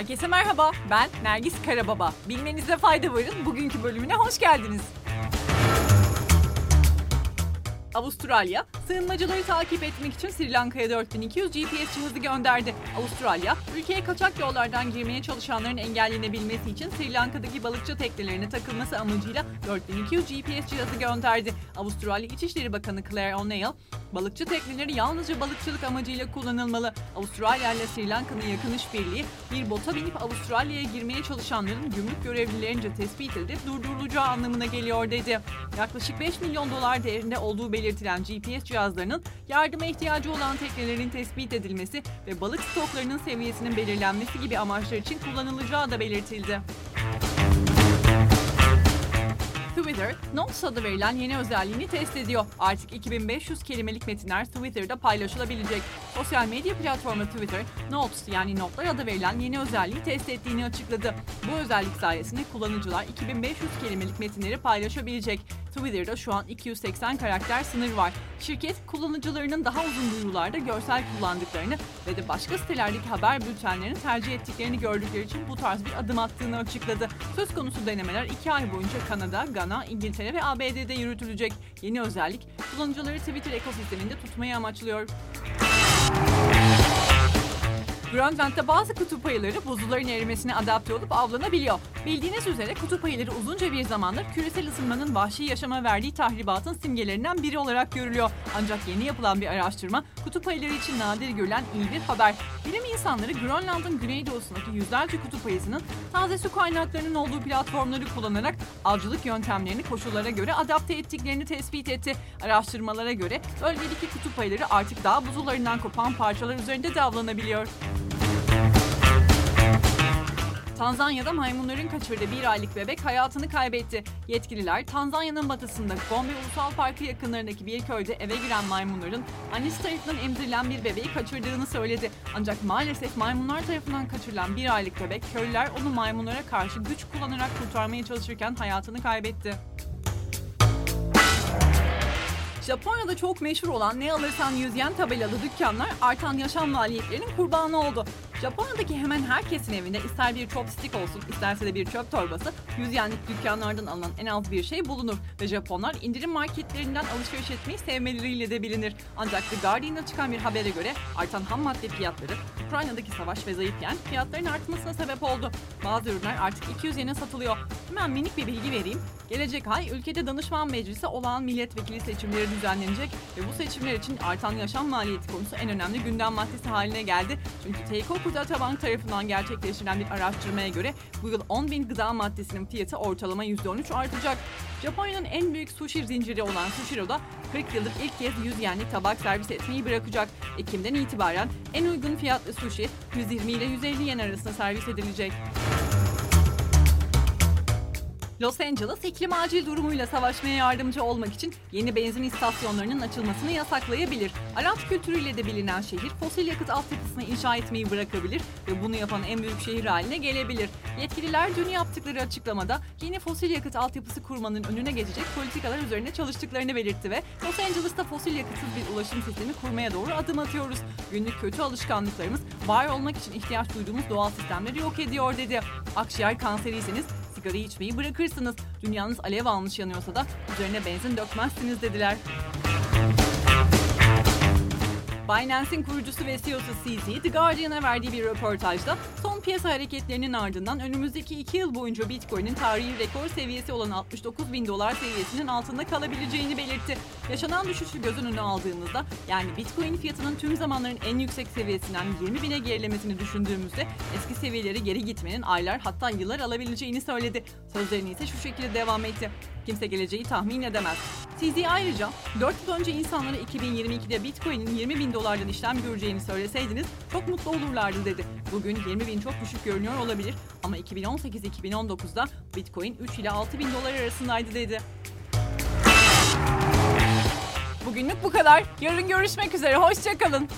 Herkese merhaba, ben Nergis Karababa. Bilmenizde fayda varın, bugünkü bölümüne hoş geldiniz. Avustralya, sığınmacıları takip etmek için Sri Lanka'ya 4200 GPS cihazı gönderdi. Avustralya, ülkeye kaçak yollardan girmeye çalışanların engellenebilmesi için Sri Lanka'daki balıkçı teknelerine takılması amacıyla 4200 GPS cihazı gönderdi. Avustralya İçişleri Bakanı Claire O'Neill, balıkçı tekneleri yalnızca balıkçılık amacıyla kullanılmalı. Avustralya ile Sri Lanka'nın yakın işbirliği bir bota binip Avustralya'ya girmeye çalışanların gümrük görevlilerince tespit edilip durdurulacağı anlamına geliyor dedi. Yaklaşık 5 milyon dolar değerinde olduğu belirtilen GPS cihazlarının yardıma ihtiyacı olan teknelerin tespit edilmesi ve balık stoklarının seviyesinin belirlenmesi gibi amaçlar için kullanılacağı da belirtildi. Twitter, Notes adı verilen yeni özelliğini test ediyor. Artık 2500 kelimelik metinler Twitter'da paylaşılabilecek. Sosyal medya platformu Twitter, Notes yani notlar adı verilen yeni özelliği test ettiğini açıkladı. Bu özellik sayesinde kullanıcılar 2500 kelimelik metinleri paylaşabilecek. Twitter'da şu an 280 karakter sınır var. Şirket kullanıcılarının daha uzun duyurularda görsel kullandıklarını ve de başka sitelerdeki haber bültenlerini tercih ettiklerini gördükleri için bu tarz bir adım attığını açıkladı. Söz konusu denemeler 2 ay boyunca Kanada, Gana, İngiltere ve ABD'de yürütülecek. Yeni özellik kullanıcıları Twitter ekosisteminde tutmayı amaçlıyor. Grönland'da bazı kutup ayıları buzulların erimesine adapte olup avlanabiliyor. Bildiğiniz üzere kutup ayıları uzunca bir zamandır küresel ısınmanın vahşi yaşama verdiği tahribatın simgelerinden biri olarak görülüyor. Ancak yeni yapılan bir araştırma kutup ayıları için nadir görülen iyi bir haber. Bilim insanları Grönland'ın güneydoğusundaki yüzlerce kutup ayısının taze su kaynaklarının olduğu platformları kullanarak avcılık yöntemlerini koşullara göre adapte ettiklerini tespit etti. Araştırmalara göre bölgedeki kutup ayıları artık dağ buzullarından kopan parçalar üzerinde de avlanabiliyor. Tanzanya'da maymunların kaçırdığı bir aylık bebek hayatını kaybetti. Yetkililer Tanzanya'nın batısında Gombe Ulusal Parkı yakınlarındaki bir köyde eve giren maymunların annesi tarafından emzirilen bir bebeği kaçırdığını söyledi. Ancak maalesef maymunlar tarafından kaçırılan bir aylık bebek köylüler onu maymunlara karşı güç kullanarak kurtarmaya çalışırken hayatını kaybetti. Japonya'da çok meşhur olan ne alırsan 100 yen tabelalı dükkanlar artan yaşam maliyetlerinin kurbanı oldu. Japonya'daki hemen herkesin evinde ister bir chopstick olsun isterse de bir çöp torbası 100 yenlik dükkanlardan alınan en az bir şey bulunur ve Japonlar indirim marketlerinden alışveriş etmeyi sevmeleriyle de bilinir. Ancak The Guardian'da çıkan bir habere göre artan ham madde fiyatları Ukrayna'daki savaş ve zayıf yen fiyatların artmasına sebep oldu. Bazı ürünler artık 200 yene satılıyor. Hemen minik bir bilgi vereyim. Gelecek ay ülkede danışman meclisi olağan milletvekili seçimleri düzenlenecek ve bu seçimler için artan yaşam maliyeti konusu en önemli gündem maddesi haline geldi. Çünkü Teiko Data Bank tarafından gerçekleştirilen bir araştırmaya göre bu yıl 10 bin gıda maddesinin fiyatı ortalama %13 artacak. Japonya'nın en büyük sushi zinciri olan Sushiro'da 40 yıldır ilk kez 100 yenlik tabak servis etmeyi bırakacak. Ekim'den itibaren en uygun fiyatlı sushi 120 ile 150 yen arasında servis edilecek. Los Angeles iklim acil durumuyla savaşmaya yardımcı olmak için yeni benzin istasyonlarının açılmasını yasaklayabilir. Araç kültürüyle de bilinen şehir fosil yakıt altyapısını inşa etmeyi bırakabilir ve bunu yapan en büyük şehir haline gelebilir. Yetkililer dün yaptıkları açıklamada yeni fosil yakıt altyapısı kurmanın önüne geçecek politikalar üzerinde çalıştıklarını belirtti ve Los Angeles'ta fosil yakıtsız bir ulaşım sistemi kurmaya doğru adım atıyoruz. Günlük kötü alışkanlıklarımız var olmak için ihtiyaç duyduğumuz doğal sistemleri yok ediyor dedi. Akciğer kanseriyseniz sigara içmeyi bırakırsınız. Dünyanız alev almış yanıyorsa da üzerine benzin dökmezsiniz dediler. Binance'in kurucusu ve CEO'su CZ, The Guardian'a verdiği bir röportajda son piyasa hareketlerinin ardından önümüzdeki iki yıl boyunca Bitcoin'in tarihi rekor seviyesi olan 69 bin dolar seviyesinin altında kalabileceğini belirtti. Yaşanan düşüşü göz önüne aldığımızda yani Bitcoin fiyatının tüm zamanların en yüksek seviyesinden 20 bine gerilemesini düşündüğümüzde eski seviyelere geri gitmenin aylar hatta yıllar alabileceğini söyledi. Sözlerini ise şu şekilde devam etti. Kimse geleceği tahmin edemez. CZ ayrıca 4 yıl önce insanlara 2022'de Bitcoin'in 20 bin dolardan işlem göreceğini söyleseydiniz çok mutlu olurlardı dedi. Bugün 20 bin çok düşük görünüyor olabilir ama 2018-2019'da Bitcoin 3 ile 6 bin dolar arasındaydı dedi. Bugünlük bu kadar. Yarın görüşmek üzere. Hoşçakalın.